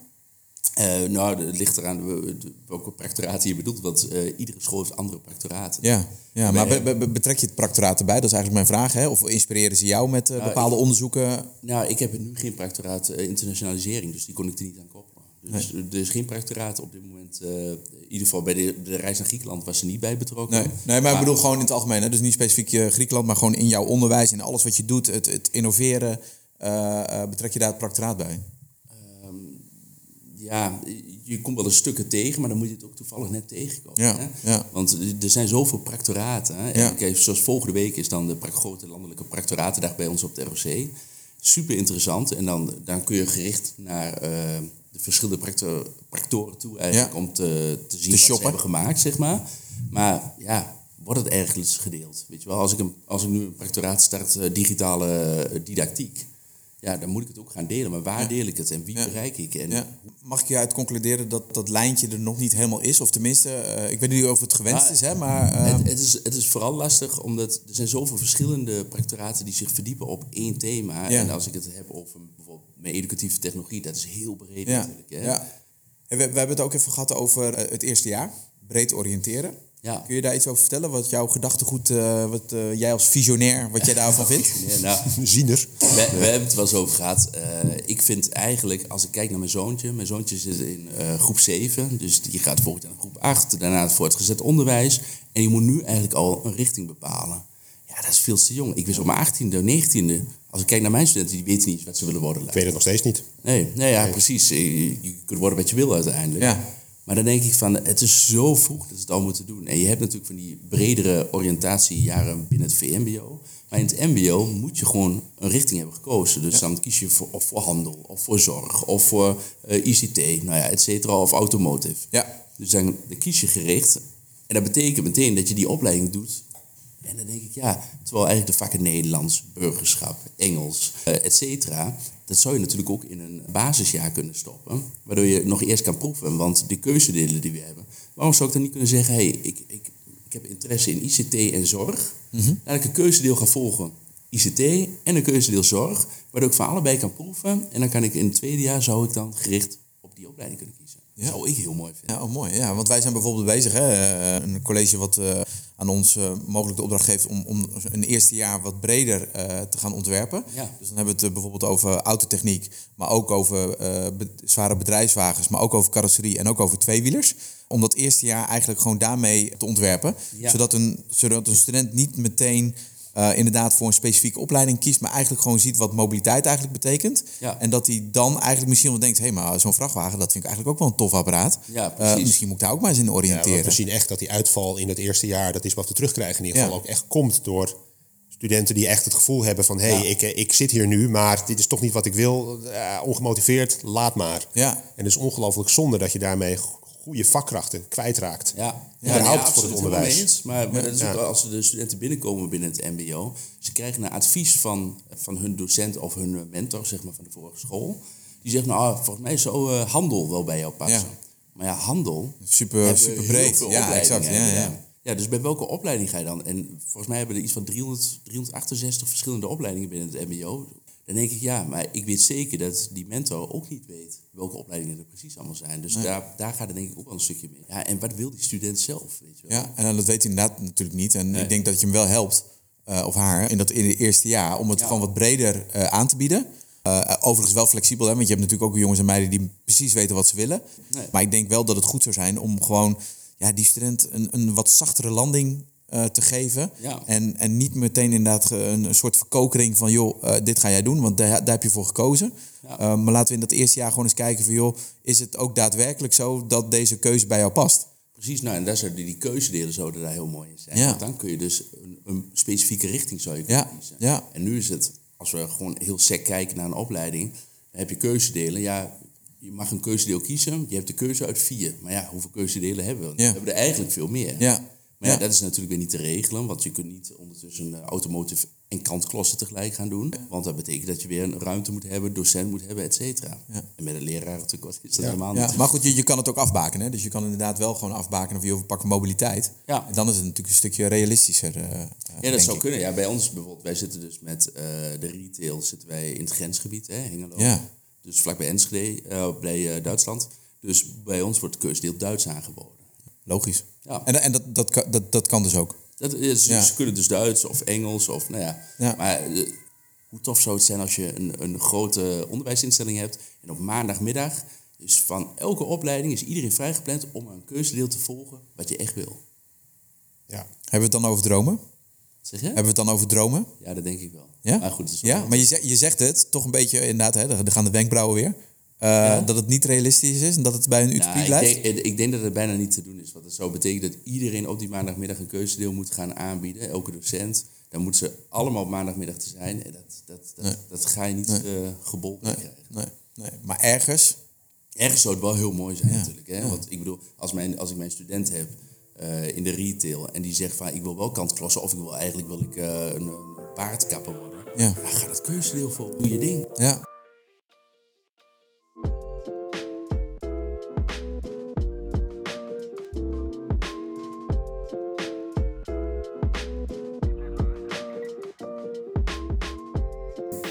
Uh, nou, het ligt eraan welke practoraten je bedoelt, want uh, iedere school heeft andere practoraten. Ja, ja maar be be betrek je het practoraat erbij? Dat is eigenlijk mijn vraag. Hè? Of inspireren ze jou met uh, nou, bepaalde ik, onderzoeken? Nou, ik heb nu geen practoraat internationalisering, dus die kon ik er niet aan koppelen. Dus nee. er is geen practoraat op dit moment. in ieder geval bij de, de, reis naar Griekenland was er niet bij betrokken. Nee, nee maar, maar ik bedoel gewoon in het algemeen. Hè? Dus niet specifiek Griekenland, maar gewoon in jouw onderwijs, in alles wat je doet, het, het innoveren. betrek je daar het practoraat bij? Ja, je komt wel eens stukken tegen, maar dan moet je het ook toevallig net tegenkomen. Ja, hè? ja. Want er zijn zoveel practoraten. Hè? Ja. En kijk, zoals volgende week is dan de grote landelijke practoratendag bij ons op de ROC. Super interessant. En dan, dan kun je gericht naar uh, de verschillende practor, practoren toe eigenlijk om te, te zien wat ze shoppen. hebben gemaakt, zeg maar. Maar ja, wordt het ergens gedeeld? Weet je wel, als ik, een, als ik nu een practoraat start uh, digitale uh, didactiek, ja, dan moet ik het ook gaan delen. Maar waar deel ik het en wie Ja. bereik ik? En Ja. Mag ik je uit concluderen dat dat lijntje er nog niet helemaal is? Of tenminste, eh, ik weet niet of het gewenst is, hè, maar... eh, Het, het, is, het is vooral lastig omdat er zijn zoveel verschillende practoraten die zich verdiepen op één thema. En als ik het heb over bijvoorbeeld mijn educatieve technologie, dat is heel breed ja, natuurlijk. Hè? ja. En we, we hebben het ook even gehad over eh, het eerste jaar. Breed oriënteren. Ja. Kun je daar iets over vertellen? Wat jouw gedachtegoed, eh, wat eh, jij als visionair, wat jij daarvan vindt? *laughs* Ja, nou, *laughs* Ziener. we, we hebben het wel eens over gehad. Eh, ik vind eigenlijk, als ik kijk naar mijn zoontje, mijn zoontje zit in eh, groep 7, dus die gaat volgend jaar naar groep 8, daarna het voortgezet onderwijs. En je moet nu eigenlijk al een richting bepalen. Ja, dat is veel te jong. Ik wist op mijn 18e, 19e, als ik kijk naar mijn studenten, die weten niet wat ze willen worden. Ik weet het nog steeds niet. Nee, nee ja, precies. Je, je kunt worden wat je wil uiteindelijk. Ja. Maar dan denk ik van, het is zo vroeg dat ze het al moeten doen. En je hebt natuurlijk van die bredere oriëntatiejaren binnen het VMBO. Maar in het MBO moet je gewoon een richting hebben gekozen. Dus dan kies je voor, of voor handel, of voor zorg, of voor uh, ICT, nou ja, et cetera, of automotive. Ja. Dus dan, dan kies je gericht. En dat betekent meteen dat je die opleiding doet en dan denk ik, ja, terwijl eigenlijk de vakken Nederlands, burgerschap, Engels, uh, et cetera, dat zou je natuurlijk ook in een basisjaar kunnen stoppen. Waardoor je nog eerst kan proeven. Want de keuzedelen die we hebben, waarom zou ik dan niet kunnen zeggen, hé, hey, ik, ik, ik heb interesse in ICT en zorg. Mm Laat ik een keuzedeel gaan volgen. ICT en een keuzedeel zorg, waardoor ik van allebei kan proeven. En dan kan ik in het tweede jaar, zou ik dan gericht op die opleiding kunnen kiezen. Ja. zou ik heel mooi vinden. Ja, oh, mooi. Ja, want wij zijn bijvoorbeeld bezig, hè, eh, een college wat uh, aan ons uh, mogelijk de opdracht geeft om, om een eerste jaar wat breder te gaan ontwerpen. Ja. Dus dan hebben we het bijvoorbeeld over autotechniek, maar ook over zware bedrijfswagens, maar ook over carrosserie en ook over tweewielers. Om dat eerste jaar eigenlijk gewoon daarmee te ontwerpen. Zodat, een, zodat een student niet meteen uh, inderdaad voor een specifieke opleiding kiest, maar eigenlijk gewoon ziet wat mobiliteit eigenlijk betekent. Ja. En dat hij dan eigenlijk misschien wel denkt, hé, hey, maar zo'n vrachtwagen, dat vind ik eigenlijk ook wel een tof apparaat. Ja, uh, misschien moet ik daar ook maar eens in oriënteren. Ja, we zien echt dat die uitval in het eerste jaar, dat is wat we terugkrijgen in ieder geval, ook echt komt door studenten die echt het gevoel hebben van... hé, hey, ik, eh, ik zit hier nu, maar dit is toch niet wat ik wil. Uh, ongemotiveerd, laat maar. Ja. En het is ongelooflijk zonde dat je daarmee goede vakkrachten kwijtraakt. Ja, ja, ja, ja voor het onderwijs. Eens, maar, maar dat is ook als de studenten binnenkomen binnen het MBO, ze krijgen een advies van, van hun docent of hun mentor, zeg maar van de vorige school. Die zegt, nou, volgens mij zou uh, handel wel bij jou passen. Maar ja, handel. Super, super breed. Ja, exact. Ja, ja. ja, dus bij welke opleiding ga je dan? En volgens mij hebben er iets van 300, 368 verschillende opleidingen binnen het MBO. Dan denk ik, ja, maar ik weet zeker dat die mentor ook niet weet welke opleidingen er precies allemaal zijn. Dus daar, daar gaat er denk ik ook wel een stukje mee. Ja, en wat wil die student zelf? Weet je wel? Ja, en dat weet hij inderdaad natuurlijk niet. En ik denk dat je hem wel helpt, uh, of haar, in dat in het eerste jaar, om het ja. gewoon wat breder uh, aan te bieden. Uh, overigens wel flexibel, hè, want je hebt natuurlijk ook jongens en meiden die precies weten wat ze willen. Nee. Maar ik denk wel dat het goed zou zijn om gewoon ja, die student een, een wat zachtere landing uh, te geven. Ja. En, en niet meteen inderdaad een, een soort verkokering van... joh, uh, dit ga jij doen, want daar, daar heb je voor gekozen. Ja. Uh, maar laten we in dat eerste jaar gewoon eens kijken van... joh, is het ook daadwerkelijk zo dat deze keuze bij jou past? Precies, nou en daar zouden die keuzedelen zouden daar heel mooi in zijn. Ja. Want dan kun je dus een, een specifieke richting zou je Ja. kunnen kiezen. Ja. En nu is het, als we gewoon heel sec kijken naar een opleiding... dan heb je keuzedelen, ja... Je mag een keuzedeel kiezen. Je hebt de keuze uit vier. Maar ja, hoeveel keuzedelen hebben we? Ja. We hebben er eigenlijk veel meer. Ja. Maar ja, Ja. dat is natuurlijk weer niet te regelen, want je kunt niet ondertussen uh, automotive en kantklossen tegelijk gaan doen. Want dat betekent dat je weer een ruimte moet hebben, docent moet hebben, et cetera. Ja. En met een leraar natuurlijk, wat is dat Ja. helemaal Ja, niet. maar goed, je, je kan het ook afbakenen. hè. Dus je kan inderdaad wel gewoon afbakenen of je pakken mobiliteit. Ja. En dan is het natuurlijk een stukje realistischer. eh, Ja, denk dat zou ik. kunnen. Ja, bij ons bijvoorbeeld, wij zitten dus met eh, de retail zitten wij in het grensgebied, hè, Hengelo. Ja. Dus vlakbij Enschede, eh, bij eh, Duitsland. Dus bij ons wordt het keusdeel Duits aangeboden. Logisch. Ja. En, en dat, dat, kan- dat, dat kan dus ook. Dat is, Ja. Ze kunnen dus Duits of Engels of nou ja. Ja. Maar eh, hoe tof zou het zijn als je een, een grote onderwijsinstelling hebt en op maandagmiddag is van elke opleiding is iedereen vrijgepland om een keuzedeel te volgen wat je echt wil. Ja. Hebben we het dan over dromen? Zeg je? Hebben we het dan over dromen? Ja, dat denk ik wel. Ja? Maar goed, het is wel- Ja, maar je zegt, je zegt het toch een beetje inderdaad, hè, daar gaan de wenkbrauwen weer. Eh, Dat het niet realistisch is en dat het bij een utopie Nou, ik, blijft. denk, ik denk dat het bijna niet te doen is. Want het zou betekenen dat iedereen op die maandagmiddag een keuzedeel moet gaan aanbieden. Elke docent. Dan moeten ze allemaal op maandagmiddag te zijn. En dat, dat, dat, Nee. dat ga je niet Nee. eh gebolgen nee, krijgen. nee, nee. Maar ergens, Ergens zou het wel heel mooi zijn Ja. natuurlijk. Hè? Want ik bedoel, als, mijn, als ik mijn student heb eh, in de retail en die zegt van ik wil wel kantklossen of ik wil eigenlijk wil ik, een, een paardkapper worden. Ja. Dan ga het keuzedeel vol. Doe je ding. ja.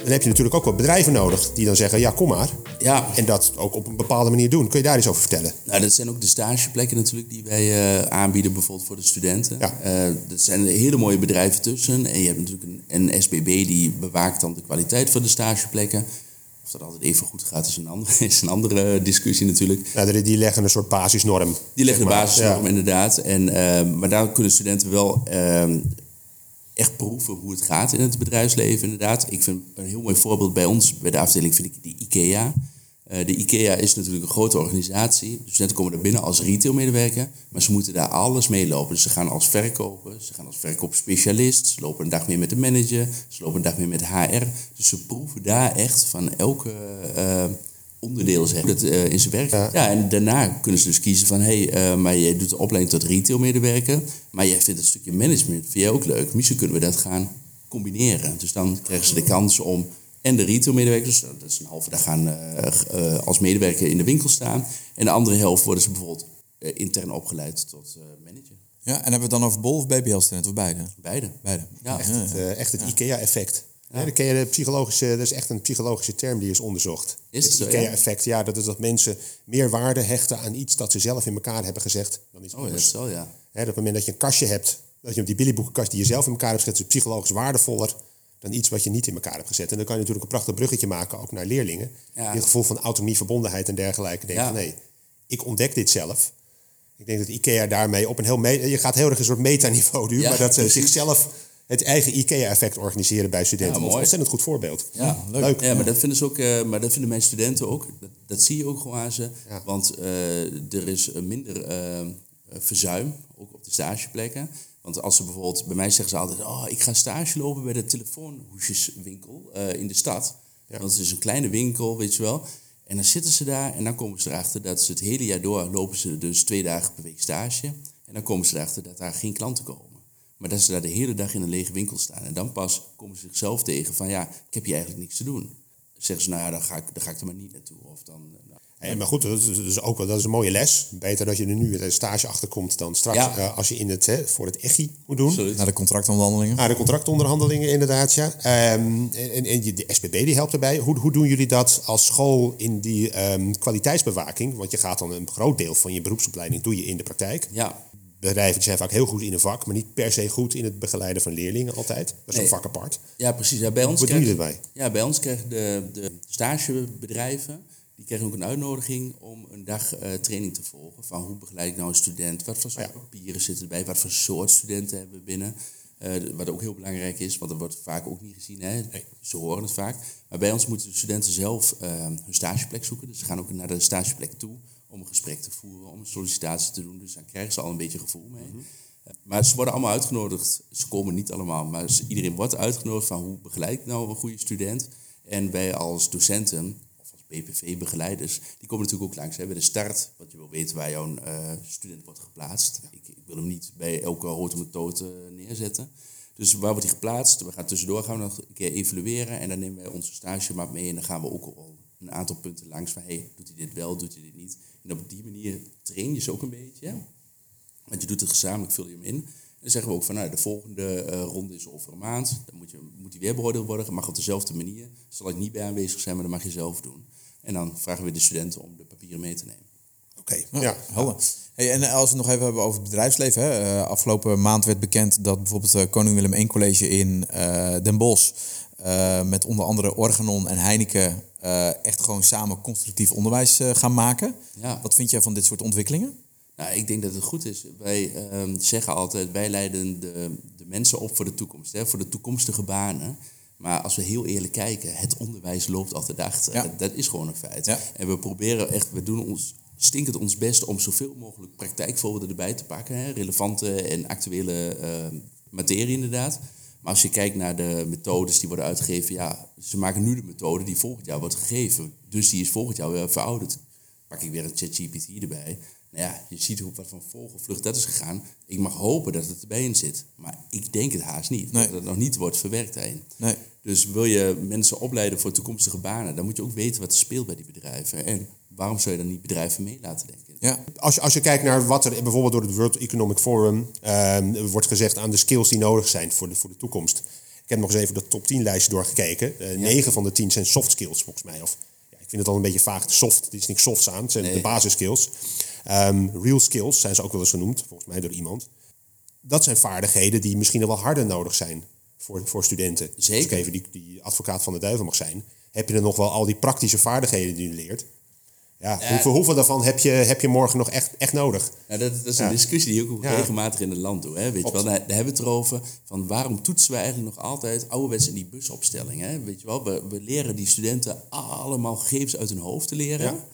Dan heb je natuurlijk ook wat bedrijven nodig die dan zeggen, ja, kom maar. Ja, En dat ook op een bepaalde manier doen. Kun je daar eens over vertellen? Nou, dat zijn ook de stageplekken natuurlijk die wij eh, aanbieden, bijvoorbeeld voor de studenten. Ja. Eh, dat zijn hele mooie bedrijven tussen. En je hebt natuurlijk een, een SBB die bewaakt dan de kwaliteit van de stageplekken. Of dat altijd even goed gaat, is een andere, *laughs* is een andere discussie natuurlijk. Nou, die- leggen een soort basisnorm. Die leggen de basisnorm Ja. inderdaad. En, eh, maar daar kunnen studenten wel eh, echt proeven hoe het gaat in het bedrijfsleven inderdaad. Ik vind een heel mooi voorbeeld bij ons, bij de afdeling, vind ik die IKEA. Uh, de IKEA is natuurlijk een grote organisatie. Dus net komen er binnen als retailmedewerker, maar ze moeten daar alles mee lopen. Dus ze gaan als verkoper, ze gaan als verkoopspecialist, ze lopen een dag meer met de manager, ze lopen een dag meer met HR. Dus ze proeven daar echt van elke uh, onderdeel zeg, dat, uh, in zijn werk. Ja. en daarna kunnen ze dus kiezen van, hé, hey, maar jij doet de opleiding tot retailmedewerker, maar jij vindt het stukje management, vind jij ook leuk. Misschien kunnen we dat gaan combineren. Dus dan krijgen ze de kans om en de retailmedewerkers, dat is een halve dag gaan uh, als medewerker in de winkel staan. En de andere helft worden ze bijvoorbeeld uh, intern opgeleid tot manager. Ja, en hebben we het dan over bol- of BBL-studenten of beide? Beide. Beide. Ja. Echt het, echt het IKEA-effect. Ja. Ja, de psychologische, dat is echt een psychologische term die is onderzocht. Is het, het IKEA-effect, ja? dat is dat mensen meer waarde hechten aan iets dat ze zelf in elkaar hebben gezegd dan iets oh, anders. Dat is zo, ja. Hè, op het moment dat je een kastje hebt, dat je op die billyboekenkast die je zelf in elkaar hebt gezet, is psychologisch waardevoller dan iets wat je niet in elkaar hebt gezet. En dan kan je natuurlijk een prachtig bruggetje maken, ook naar leerlingen. Ja. Die gevoel van autonomie, verbondenheid en dergelijke. Denken Ja. van nee, ik ontdek dit zelf. Ik denk dat IKEA daarmee op een heel... Je gaat heel erg een soort metaniveau nu, maar dat ze precies. zichzelf het eigen IKEA-effect organiseren bij studenten. Ja, Dat is een ontzettend goed voorbeeld. Ja, leuk. Ja, maar dat vinden ze ook, eh, maar dat vinden mijn studenten ook. Dat, dat zie je ook gewoon aan ze. Ja. Want eh, er is minder eh, verzuim, ook op de stageplekken. Want als ze bijvoorbeeld, bij mij zeggen ze altijd, oh, ik ga stage lopen bij de telefoonhoesjeswinkel in de stad. Want het is een kleine winkel, weet je wel. En dan zitten ze daar en dan komen ze erachter dat ze het hele jaar door lopen ze dus twee dagen per week stage. En dan komen ze erachter dat daar geen klanten komen. Maar dat ze daar de hele dag in een lege winkel staan. En dan pas komen ze zichzelf tegen van ja, ik heb hier eigenlijk niks te doen. Dan zeggen ze, nou ja, dan ga ik, dan ga ik er maar niet naartoe. Of dan, eh, nou, maar goed, dat is, dat is ook wel, dat is een mooie les. Beter dat je er nu een stage achter komt dan straks Ja. eh, als je in het, hè, voor het EGI moet doen. absoluut. Naar de contractonderhandelingen. Ah, de contractonderhandelingen inderdaad, ja. Ehm, en, en je- de SBB die helpt erbij. Hoe, hoe doen jullie dat als school in die ehm, kwaliteitsbewaking? Want je gaat dan een groot deel van je beroepsopleiding doe je in de praktijk. Ja, Bedrijven zijn vaak heel goed in een vak, maar niet per se goed in het begeleiden van leerlingen altijd. Dat is Nee. een vak apart. ja, precies. Ja, bij ons Wat erbij? Ja, bij ons krijgen de, de stagebedrijven, die krijgen ook een uitnodiging om een dag training te volgen. Van hoe begeleid ik nou een student? Wat voor soort Ja. papieren zitten erbij? Wat voor soort studenten hebben we binnen? Eh, wat ook heel belangrijk is, want dat wordt vaak ook niet gezien. Hè? Ze horen het vaak. Maar bij ons moeten de studenten zelf eh, hun stageplek zoeken. Dus ze gaan ook naar de stageplek toe om een gesprek te voeren, om een sollicitatie te doen. Dus dan krijgen ze al een beetje gevoel mee. Eh, Maar ze worden allemaal uitgenodigd. Ze komen niet allemaal, maar iedereen wordt uitgenodigd van hoe begeleid ik nou een goede student. En wij als docenten, of als BPV-begeleiders, die komen natuurlijk ook langs hè, bij de start. Want je wil weten waar jouw eh, student wordt geplaatst. Ik, ik wil hem niet bij elke hoort methode neerzetten. Dus waar wordt hij geplaatst? We gaan tussendoor gaan we nog een keer evalueren. En dan nemen wij onze stagemap mee. En dan gaan we ook al een aantal punten langs van... hey, doet hij dit wel, doet hij dit niet? En op die manier train je ze ook een beetje. Want je doet het gezamenlijk, vul je hem in. En dan zeggen we ook van, nou, de volgende eh, ronde is over een maand. Dan moet, je, moet die weer beoordeeld worden. Mag op dezelfde manier. Zal ik niet bij aanwezig zijn, maar dat mag je zelf doen. En dan vragen we de studenten om de papieren mee te nemen. Oké, ja. Helder. Hey, en als we het nog even hebben over het bedrijfsleven. Hè. Eh, afgelopen maand werd bekend dat bijvoorbeeld eh, Koning Willem I College in eh, Den Bosch... eh, met onder andere Organon en Heineken... eh, echt gewoon samen constructief onderwijs eh, gaan maken. Ja. Wat vind jij van dit soort ontwikkelingen? Nou, ik denk dat het goed is. Wij ehm, zeggen altijd, wij leiden de, de mensen op voor de toekomst, hè, voor de toekomstige banen. Maar als we heel eerlijk kijken, het onderwijs loopt altijd achter. Ja. Dat, is gewoon een feit. Ja. En we proberen echt, we doen ons stinkend ons best om zoveel mogelijk praktijkvoorbeelden erbij te pakken. Hè, relevante en actuele ehm, materie inderdaad. Maar als je kijkt naar de methodes die worden uitgegeven, ja, ze maken nu de methode die volgend jaar wordt gegeven. Dus die is volgend jaar weer verouderd. Pak ik weer een ChatGPT erbij. Nou ja, je ziet hoe wat van vogelvlucht dat is gegaan. Ik mag hopen dat het erbij in zit. Maar ik denk het haast niet. Nee. Dat het nog niet wordt verwerkt daarin. Nee. Dus wil je mensen opleiden voor toekomstige banen, dan moet je ook weten wat er speelt bij die bedrijven. En waarom zou je dan niet bedrijven mee laten denken? Ja, Als je, als je kijkt naar wat er bijvoorbeeld door het World Economic Forum ehm, wordt gezegd aan de skills die nodig zijn voor de, voor de toekomst. Ik heb nog eens even de top 10 lijstje doorgekeken. Eh, Negen van de 10 zijn soft skills volgens mij. Of, ja, ik vind het al een beetje vaag. Soft, er is niks softs aan. Het zijn Nee. de basiskills. Ehm real skills zijn ze ook wel eens genoemd, volgens mij door iemand. Dat zijn vaardigheden die misschien wel harder nodig zijn voor, voor studenten. Zeker. Als ik even die, die advocaat van de duivel mag zijn. Heb je er nog wel al die praktische vaardigheden die je leert? Ja, Hoeveel, hoeveel daarvan heb je, heb je morgen nog echt, echt nodig? Ja, dat, dat is een discussie die ik ook regelmatig in het land doe. Hè? Weet je wel, daar, hebben we het erover van waarom toetsen we eigenlijk nog altijd ouderwets in die busopstelling. Hè? Weet je wel, we, we leren die studenten allemaal gegevens uit hun hoofd te leren.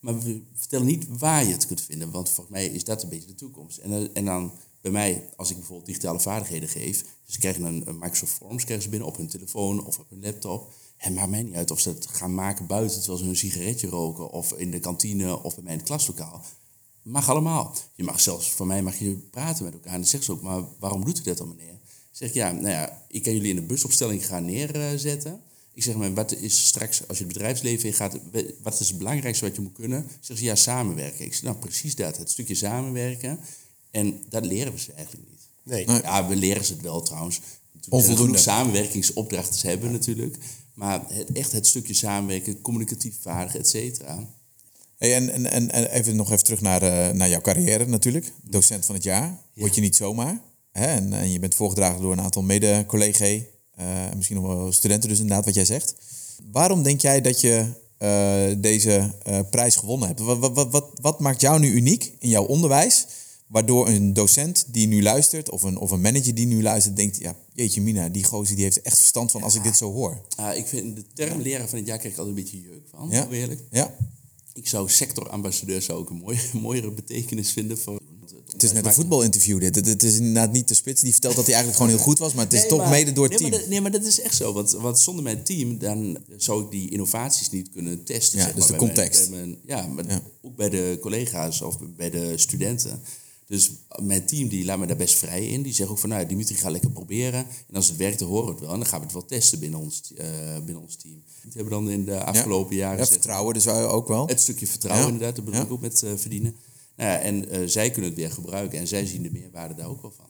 Maar we vertellen niet waar je het kunt vinden, want volgens mij is dat een beetje de toekomst. En, eh, en dan bij mij, als ik bijvoorbeeld digitale vaardigheden geef, dus ze krijgen een, een Microsoft Forms krijgen ze binnen op hun telefoon of op hun laptop. Het maakt mij niet uit of ze het gaan maken buiten terwijl ze hun sigaretje roken of in de kantine of bij mij in het klaslokaal. Mag allemaal. Je mag zelfs, voor mij mag je praten met elkaar. En dan zegt ze ook, maar waarom doet u dat dan meneer? Zeg ja, nou ja, ik kan jullie in een busopstelling gaan neerzetten. Ik zeg maar, wat is straks, als je het bedrijfsleven in gaat, wat is het belangrijkste wat je moet kunnen? Zeg ze, ja, samenwerken. Ik zeg, nou precies dat, het stukje samenwerken. En dat leren we ze eigenlijk niet. Nee. Ja, we leren ze het wel trouwens. Onvoldoende samenwerkingsopdrachten hebben natuurlijk. Maar het, echt het stukje samenwerken, communicatief vaardig, et cetera. Hey, en, en, en even nog even terug naar, uh, naar jouw carrière natuurlijk. Docent van het jaar. Word je niet zomaar. Hè? En, en, je bent voorgedragen door een aantal mede-collega's. Uh, misschien nog wel studenten dus inderdaad, wat jij zegt. Waarom denk jij dat je uh, deze prijs gewonnen hebt? Wat, wat, wat, wat maakt jou nu uniek in jouw onderwijs? Waardoor een docent die nu luistert, of een, of een manager die nu luistert, denkt: ja, jeetje, Mina, die gozer die heeft echt verstand van als ik dit zo hoor. Uh, ik vind de term leraar van het jaar krijg ik altijd een beetje jeuk van, ja. eerlijk. Ja. Ik zou sectorambassadeur zou ook een mooie, *laughs* mooiere betekenis vinden voor. Het is net een voetbalinterview dit. Het is inderdaad niet de spits die vertelt dat hij eigenlijk gewoon heel goed was, maar het is toch mede door het nee, team. Maar nee, maar dat is echt zo. Want, want zonder mijn team dan zou ik die innovaties niet kunnen testen. Ja, zeg dus maar, de context. Mijn, ja, maar ook bij de collega's of bij de studenten. Dus mijn team die laat me daar best vrij in. Die zegt ook van, nou Dimitri, ga lekker proberen. En als het werkt, dan horen we het wel. En dan gaan we het wel testen binnen ons, uh, binnen ons team. Die hebben dan in de afgelopen ja. jaren... Ja, vertrouwen dus ook wel. Het stukje vertrouwen inderdaad, daar bedoel ik ook met uh, verdienen. Nou ja, en uh, zij kunnen het weer gebruiken. En zij zien de meerwaarde daar ook wel van.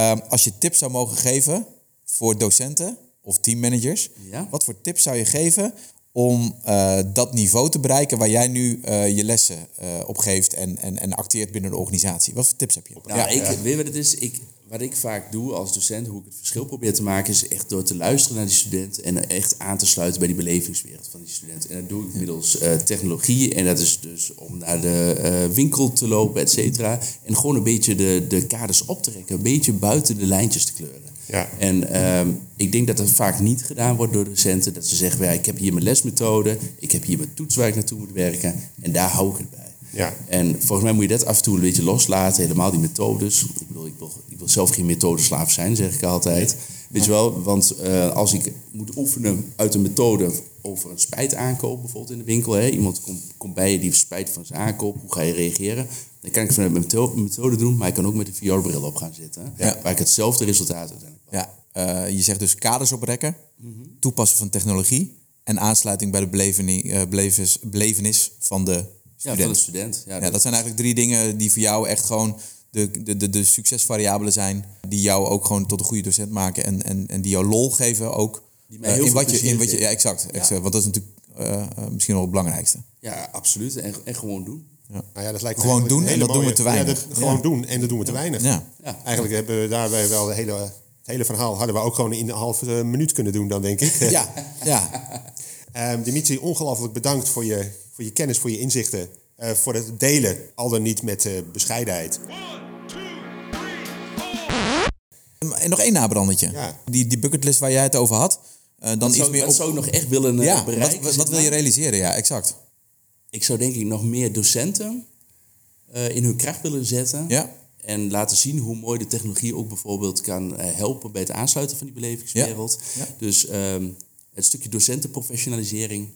Um, als je tips zou mogen geven voor docenten of teammanagers... Wat voor tips zou je geven om uh, dat niveau te bereiken waar jij nu uh, je lessen uh, op geeft en, en, en acteert binnen de organisatie? Wat voor tips heb je? Nou, ja, ik, ja. weet wat het is? Ik, wat ik vaak doe als docent, hoe ik het verschil probeer te maken, is echt door te luisteren naar die student en echt aan te sluiten bij die belevingswereld van die student. En dat doe ik middels technologie en dat is dus om naar de winkel te lopen, et cetera. En gewoon een beetje de, de kaders op te trekken, een beetje buiten de lijntjes te kleuren. Ja. En um, ik denk dat dat vaak niet gedaan wordt door docenten. Dat ze zeggen, ja, ik heb hier mijn lesmethode, ik heb hier mijn toets waar ik naartoe moet werken en daar hou ik het bij. Ja. En volgens mij moet je dat af en toe een beetje loslaten, helemaal die methodes. Ik bedoel, ik wil, ik wil zelf geen methodeslaaf zijn, zeg ik altijd. Weet je wel, want uh, als ik moet oefenen uit een methode over een spijt aankoop, bijvoorbeeld in de winkel. Hè, iemand komt, komt bij je die spijt van zijn aankoop, hoe ga je reageren? Dan kan ik vanuit mijn methode, methode doen, maar ik kan ook met de VR-bril op gaan zitten. Ja. Waar ik hetzelfde resultaat uiteindelijk Ja, uh, je zegt dus kaders oprekken, mm -hmm. toepassen van technologie en aansluiting bij de belevenis, uh, belevenis, belevenis van de student. Ja, van de student. Ja, ja, dat, dat zijn eigenlijk drie dingen die voor jou echt gewoon de, de, de, de succesvariabelen zijn. Die jou ook gewoon tot een goede docent maken. En, en, en die jou lol geven ook. Die mij heel in, wat je, in wat je. Ja, exact. exact Want dat is natuurlijk misschien wel het belangrijkste. Ja, absoluut. En, en gewoon doen. Ja. Nou ja, dat lijkt gewoon doen en dat mooie, doen we te weinig. Ja, dat, gewoon doen en dat doen we te weinig. Ja. Ja. Eigenlijk hebben we daarbij wel de hele, het hele verhaal hadden we ook gewoon in een halve minuut kunnen doen dan, denk ik. *laughs* Ja, ja. um, *laughs* Dimitri, ongelooflijk bedankt voor je, voor je kennis, voor je inzichten. Uh, voor het delen, al dan niet met uh, bescheidenheid. En nog één nabrandetje. Ja. Die, die bucketlist waar jij het over had. Uh, dan dat iets zou, meer dat op... zou ik nog echt willen uh, ja, bereiken. Wat, wat wil je realiseren? Ja, exact. Ik zou denk ik nog meer docenten uh, in hun kracht willen zetten. Ja. En laten zien hoe mooi de technologie ook bijvoorbeeld kan helpen bij het aansluiten van die belevingswereld. Ja. Ja. Dus um, het stukje docentenprofessionalisering.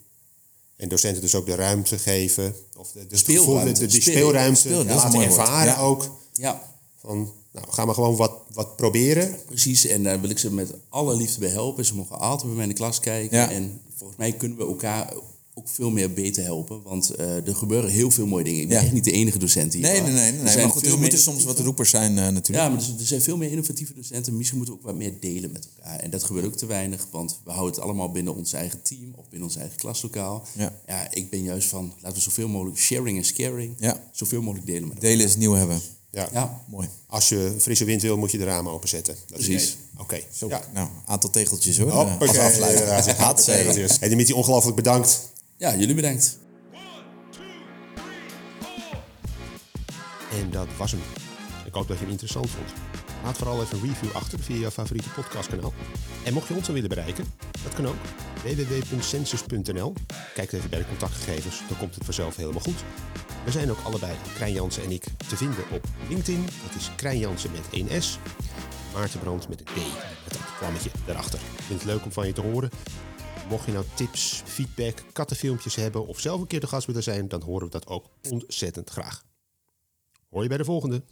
En docenten dus ook de ruimte geven. Of de, de speelruimte. De, de, die speelruimte laten ervaren ook. Ja. Van, nou, ga maar gewoon wat, wat proberen. Precies, en daar wil ik ze met alle liefde bij helpen. Ze mogen altijd bij mij in de klas kijken. Ja. En volgens mij kunnen we elkaar ook veel meer beter helpen. Want uh, er gebeuren heel veel mooie dingen. Ik ben Ja. echt niet de enige docent hier. Nee, nee, nee. nee, Er Maar goed, er moeten soms wat roepers zijn uh, natuurlijk. Ja, maar er, er zijn veel meer innovatieve docenten. Misschien moeten we ook wat meer delen met elkaar. En dat gebeurt ook te weinig, want we houden het allemaal binnen ons eigen team of binnen ons eigen klaslokaal. Ja. ja ik ben juist van, laten we zoveel mogelijk sharing en scaring, Ja. zoveel mogelijk delen met elkaar. Delen is het nieuw hebben. Ja. Ja, Mooi. Als je frisse wind wil, moet je de ramen openzetten. Dat is Precies. het. Oké. Zo, Ja. nou, aantal tegeltjes hoor. Hoppakee, Als afleiding. inderdaad. Hatzee. Hey, Dimitri, ongelooflijk bedankt. Ja, jullie bedankt. En dat was hem. Ik hoop dat je hem interessant vond. Laat vooral even een review achter via je favoriete podcastkanaal. En mocht je ons dan willen bereiken, dat kan ook. www.census.nl Kijk even bij de contactgegevens, dan komt het vanzelf helemaal goed. We zijn ook allebei, Krijn Jansen en ik, te vinden op LinkedIn. Dat is Krijn Jansen met 1 S. Maartenbrand met een e. D, met dat klammetje daarachter. Ik vind het leuk om van je te horen. Mocht je nou tips, feedback, kattenfilmpjes hebben of zelf een keer de gast willen zijn, dan horen we dat ook ontzettend graag. Hoor je bij de volgende.